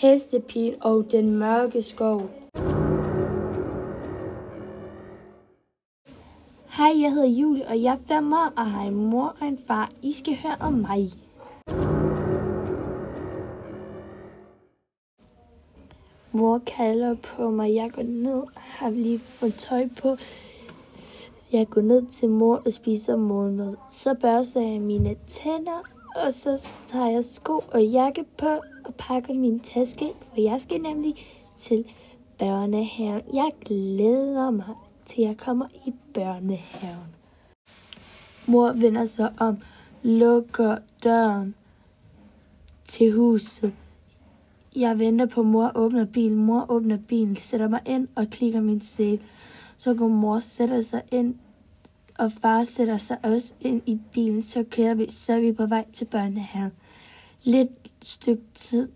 Hestepil og den mørke skov. Hej, jeg hedder Julie, og jeg er fem år og har en mor og en far. I skal høre om mig. Mor kalder på mig. Jeg går ned, har lige fået tøj på. Jeg går ned til mor og spiser morgenmad. Så børster jeg mine tænder, og så tager jeg sko og jakke på og pakker min taske, for jeg skal nemlig til børnehaven. Jeg glæder mig til jeg kommer i børnehaven. Mor vender sig om, lukker døren til huset. Jeg venter på mor åbner bilen. Mor åbner bilen, sætter mig ind og klikker min sæl. Så går mor sætter sig ind, og far sætter sig også ind i bilen. Så kører vi, så er vi på vej til børnehaven. Lidt stykke tid,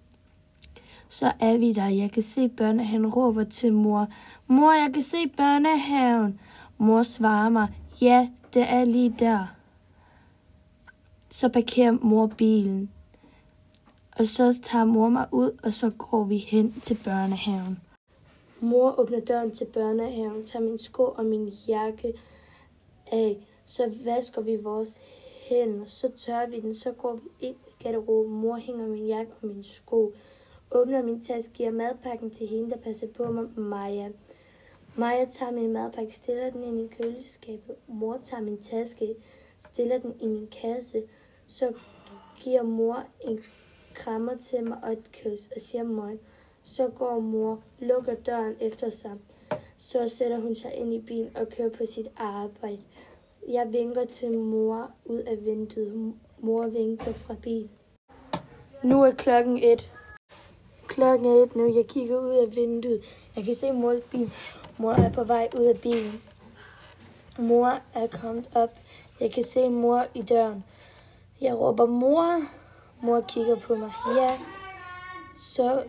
så er vi der. Jeg kan se børnehaven råber til mor. Mor, jeg kan se børnehaven. Mor svarer mig, ja, det er lige der. Så parkerer mor bilen. Og så tager mor mig ud, og så går vi hen til børnehaven. Mor åbner døren til børnehaven, tager min sko og min jakke af. Så vasker vi vores hænder, så tørrer vi den, så går vi ind garderoben. Mor hænger min jakke og min sko. Åbner min taske, giver madpakken til hende, der passer på mig, Maja. Maja tager min madpakke, stiller den ind i køleskabet. Mor tager min taske, stiller den i min kasse. Så giver mor en krammer til mig og et kys og siger morgen. Så går mor, lukker døren efter sig. Så sætter hun sig ind i bilen og kører på sit arbejde. Jeg vinker til mor ud af vinduet. Mor vinker fra bilen. Nu er klokken et. Klokken er et nu. Jeg kigger ud af vinduet. Jeg kan se mors bil. Mor er på vej ud af bilen. Mor er kommet op. Jeg kan se mor i døren. Jeg råber mor. Mor kigger på mig. Ja. Så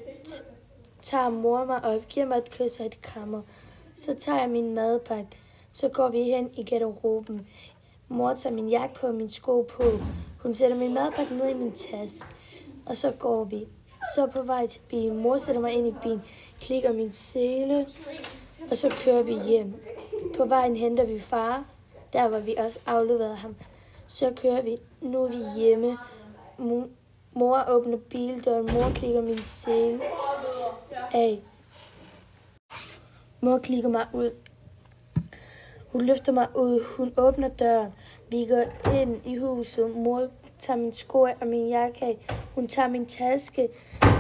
tager mor mig op, giver mig et kys og et krammer. Så tager jeg min madpakke. Så går vi hen i garderoben. Mor tager min jakke på og min sko på. Hun sætter min madpakke ned i min taske. Og så går vi. Så på vej til bilen. Mor sætter mig ind i bilen, klikker min sele, og så kører vi hjem. På vejen henter vi far. Der var vi også afleveret ham. Så kører vi. Nu er vi hjemme. Mor åbner bildøren. Mor klikker min sele af. Mor klikker mig ud. Hun løfter mig ud. Hun åbner døren. Vi går ind i huset. Mor tager min sko og min jakke af. Hun tager min taske,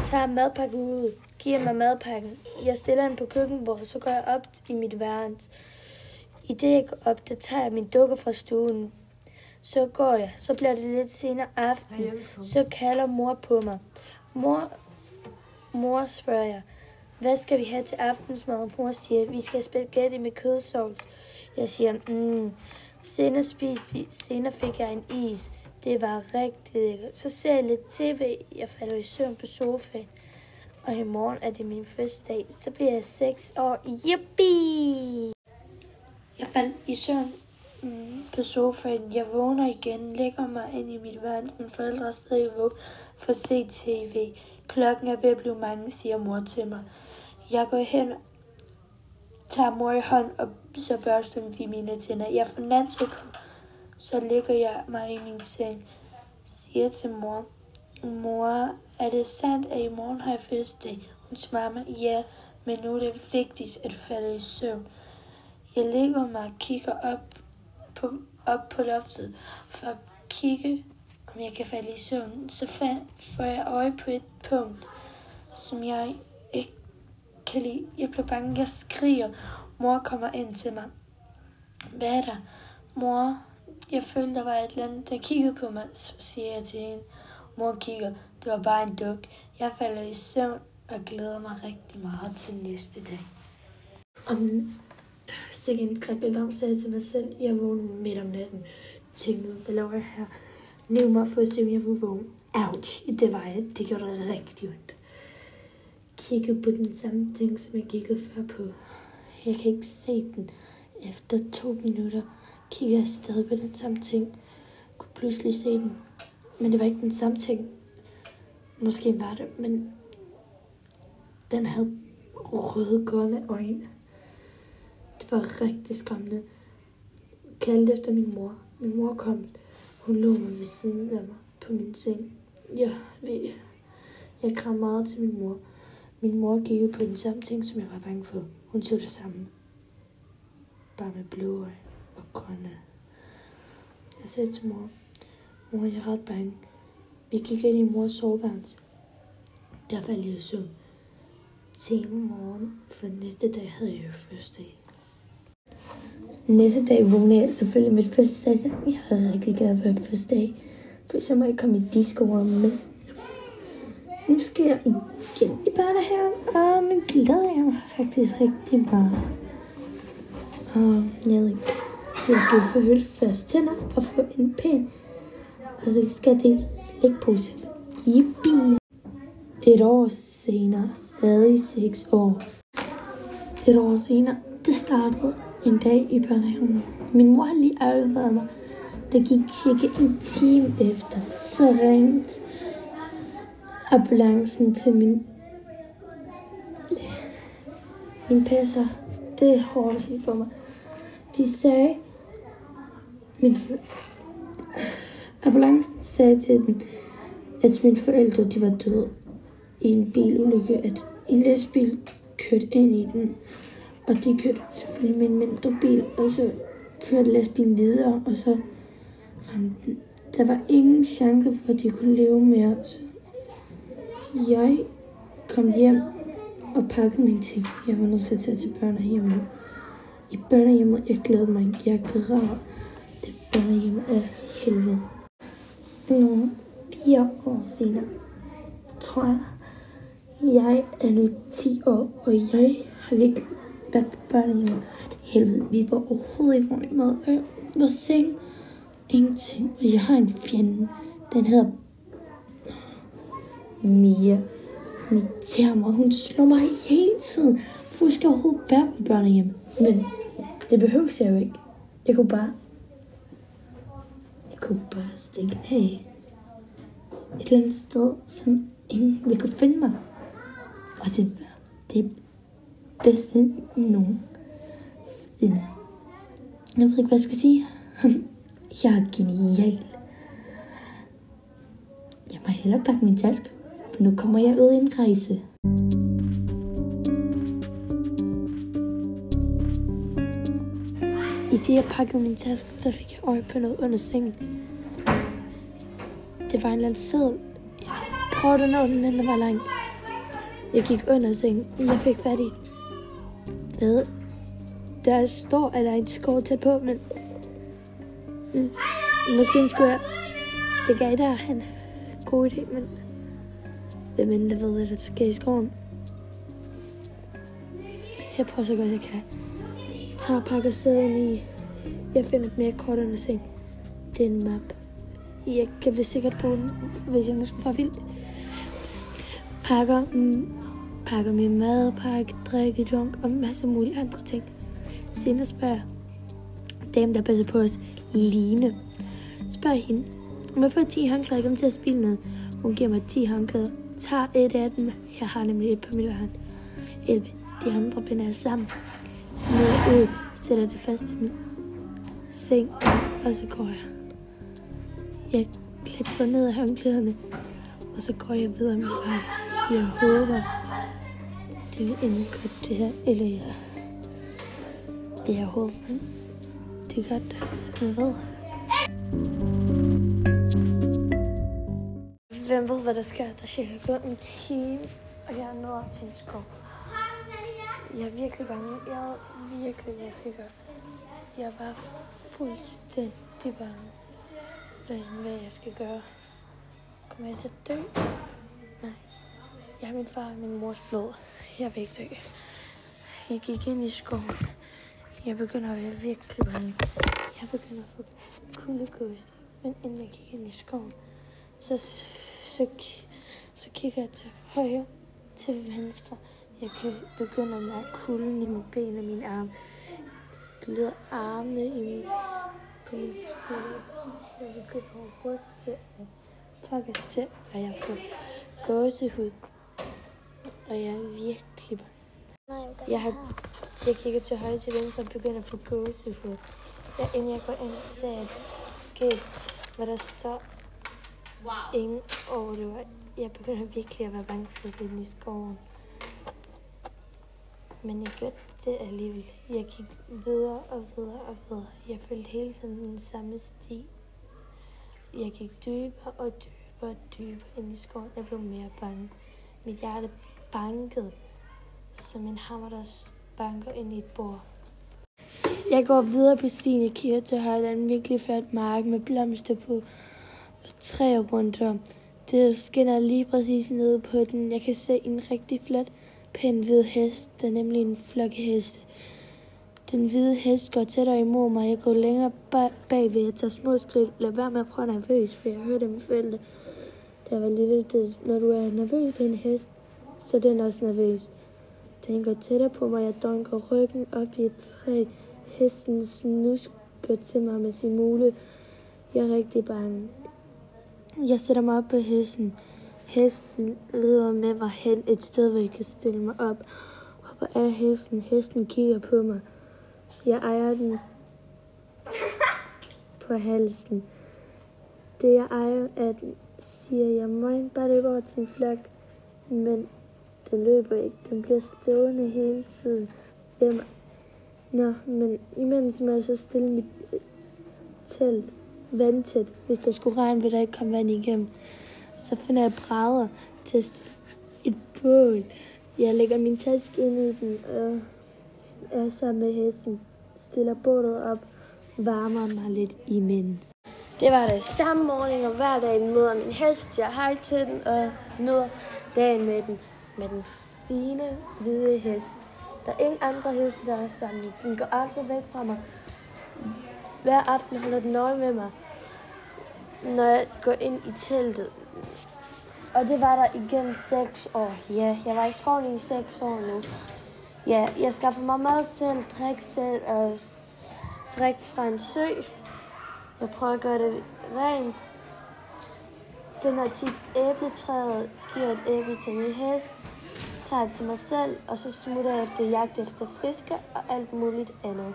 tager madpakken ud, giver mig madpakken. Jeg stiller den på køkkenbordet, så går jeg op i mit værelse. I det jeg går op, der tager jeg min dukke fra stuen. Så går jeg, så bliver det lidt senere aften. Så kalder mor på mig. Mor, mor spørger jeg, hvad skal vi have til aftensmad? Mor siger, vi skal have spaghetti med kødsovs. Jeg siger, mm, senere spiste vi, senere fik jeg en is. Det var rigtig lækkert. Så ser jeg lidt tv. Jeg falder i søvn på sofaen. Og i morgen er det min første dag. Så bliver jeg 6 år. Yippie! Jeg faldt i søvn mm, på sofaen. Jeg vågner igen, lægger mig ind i mit værelse. Mine forældre er stadig vågne for at se tv. Klokken er ved at blive mange, siger mor til mig. Jeg går hen, tager mor i hånd, og så børster vi mine tænder. Jeg får nattøj på, så ligger jeg mig i min seng, siger til mor, Mor, er det sandt, at i morgen har jeg fødselsdag? Hun svarer mig, ja, men nu er det vigtigt, at du falder i søvn. Jeg ligger mig og kigger op på, op på loftet for at kigge, om jeg kan falde i søvn. Så får jeg øje på et punkt, som jeg kan lide. Jeg bliver bange, jeg skriger. Mor kommer ind til mig. Hvad er der? Mor, jeg følte, der var et eller andet, der kiggede på mig, så siger jeg til hende. Mor kigger, det var bare en duk. Jeg falder i søvn og glæder mig rigtig meget til næste dag. Om sikkert en om, sagde jeg til mig selv, jeg vågnede midt om natten. Tænkte, hvad laver jeg her? Næv mig for at se, om jeg var vågen. Ouch, det var jeg. Det gjorde det rigtig ondt. Kiggede på den samme ting, som jeg kiggede før på. Jeg kan ikke se den. Efter to minutter kigger jeg stadig på den samme ting. Kunne pludselig se den. Men det var ikke den samme ting. Måske var det, men Den havde røde, grønne øjne. Det var rigtig skræmmende. Jeg kaldte efter min mor. Min mor kom. Hun lå mig ved siden af mig på min seng. Ja, vi, jeg kram meget til min mor. Min mor kiggede på den samme ting, som jeg var bange for. Hun så det samme. Bare med blå øjne og grønne. Jeg sagde til mor, mor, jeg er ret bange. Vi gik ind i mors soveværelse. Der faldt jeg i søvn. Til morgen, for næste dag havde jeg jo fødselsdag. Næste dag vågnede jeg selvfølgelig mit fødselsdag. Jeg havde rigtig glad for fødselsdag. For så må jeg komme i disco med. Nu skal jeg igen i børnehaven, og nu glæder jeg mig faktisk rigtig meget. Og jeg ved ikke, jeg skal forhøje først tænder og få en pæn. Og så skal det slikpose. Yippie! Et år senere, stadig seks år. Et år senere, det startede en dag i børnehaven. Min mor har lige afleveret mig. Det gik cirka en time efter. Så ringede ambulancen til min, min passer. Det er hårdt at sige for mig. De sagde, min ambulancen sagde til den, at mine forældre de var døde i en bilulykke, at en lastbil kørte ind i den, og de kørte selvfølgelig med en mindre bil, og så kørte lastbilen videre, og så ramte den. Der var ingen chance for, at de kunne leve mere, så jeg kom hjem og pakkede mine ting. Jeg var nødt til at tage til børnehjemmet. I børnehjemmet, jeg glæder mig ikke. Jeg græd. Det børnehjem er helvede. Nogle fire år senere, tror jeg, jeg er nu 10 år, og jeg har virkelig været på børnehjemmet. Helvede, vi var overhovedet ikke ordentligt med. Øh, var seng, ingenting. Og jeg har en fjende. Den hedder Mia. Hun irriterer mig. Hun slår mig hele tiden. Hvorfor skal jeg overhovedet være på børnehjem? Men det behøves jeg jo ikke. Jeg kunne bare... Jeg kunne bare stikke af. Et eller andet sted, som ingen vil kunne finde mig. Og det var det bedste nogensinde. Jeg ved ikke, hvad jeg skal sige. Jeg er genial. Jeg må hellere pakke min taske, nu kommer jeg ud i en rejse. I det, jeg pakkede min taske, så fik jeg øje på noget under sengen. Det var en eller anden seddel. Jeg prøvede at nå den, men den var lang. Jeg gik under sengen. Jeg fik fat i. Hvad? Der står, at der er en skov tæt på, men... Mm. Måske skulle jeg stikke af derhen. God idé, men... Hvem end der ved, hvad der sker i skoven. Jeg prøver så godt, jeg kan. Jeg tager pakker sæden i. Jeg finder et mere kort under seng. Det er en map. Jeg kan vel sikkert bruge den, hvis jeg nu skal få vild. Pakker, mm, pakker min madpakke, drikke, junk og masser masse mulige andre ting. Senere spørger dem, der passer på os, Line. Spørg hende, om jeg får 10 håndklæder, kommer til at spille noget. Hun giver mig 10 håndklæder. Tager et af dem. Jeg har nemlig et på min hånd. 11. De andre binder jeg sammen. Smider jeg ud, sætter det fast i min seng, og så går jeg. Jeg klatrer ned af håndklæderne, og så går jeg videre med vej. Jeg håber, det vil ende godt det her, eller jeg... Det er håber. Det er godt. Jeg ved. Hvem ved, hvad der sker? Der cirka gået en time, og jeg er nået op til en skov. Jeg er virkelig bange. Jeg er virkelig, hvad jeg skal gøre. Jeg var fuldstændig bange. Hvad, hvad jeg skal gøre. Kommer jeg til at dø? Nej. Jeg er min far og min mors blod. Jeg vil ikke dø. Jeg gik ind i skoven. Jeg begynder at være virkelig bange. Jeg begynder at få kuldegås. Men inden jeg gik ind i skoven, så, så, så kigger jeg til højre, til venstre. Jeg kan begynde at mærke kulden i mine ben og mine arme. Jeg glider armene i min, på min skulder. Jeg begynder at ryste og pakke til, at jeg får gåsehud. og jeg er virkelig bange. Jeg har- Jeg kigger til højre til venstre og begynder at få gåsehud. Jeg, inden jeg går ind, ser jeg et skilt, hvor der står ingen overlever. Jeg begynder virkelig at være bange for den i skoven. Men jeg gjorde det alligevel. Jeg gik videre og videre og videre. Jeg følte hele tiden den samme sti. Jeg gik dybere og dybere og dybere ind i skoven. Jeg blev mere bange. Mit hjerte bankede som en hammer, der banker ind i et bord. Jeg går videre på stien. Jeg kigger til højre. Der er en virkelig flot mark med blomster på træer rundt om. Det skinner lige præcis nede på den. Jeg kan se en rigtig flot, pæn hvid hest. Der er nemlig en flok heste. Den hvide hest går tættere imod mig. Jeg går længere bagved. Jeg tager små skridt. Lad være med at prøve nervøs, for jeg hørte dem forældre. Der var lille, det, når du er nervøs ved en hest, så den er den også nervøs. Den går tættere på mig. Jeg dunker ryggen op i et træ. Hesten snusker til mig med sin mule. Jeg er rigtig bange. Jeg sætter mig op på hesten. Hesten leder med mig hen et sted, hvor jeg kan stille mig op. Hopper af hesten. Hesten kigger på mig. Jeg ejer den på halsen. Det jeg ejer er den, siger jeg. Må bare løber over til en flok? Men den løber ikke. Den bliver stående hele tiden ved mig. Nå, men imens må jeg så stille mit telt vandtæt. Hvis der skulle regne, vil der ikke komme vand igennem. Så finder jeg brædder til et bål. Jeg lægger min taske ind i den og er sammen med hesten. Stiller bålet op, varmer mig lidt imens. Det var det samme morgen, og hver dag møder min hest. Jeg hej til den og nyder dagen med den. Med den fine, hvide hest. Der er ingen andre heste, der er sammen. Den går aldrig væk fra mig. Hver aften holder den øje med mig, når jeg går ind i teltet. Og det var der igen seks år. Ja, jeg var i skoven i seks år nu. Ja, jeg skaffer mig mad selv, drik selv og drik fra en sø. Jeg prøver at gøre det rent. Finder tit æbletræet, giver et æble til min hest, tager det til mig selv, og så smutter jeg efter jagt efter fiske og alt muligt andet.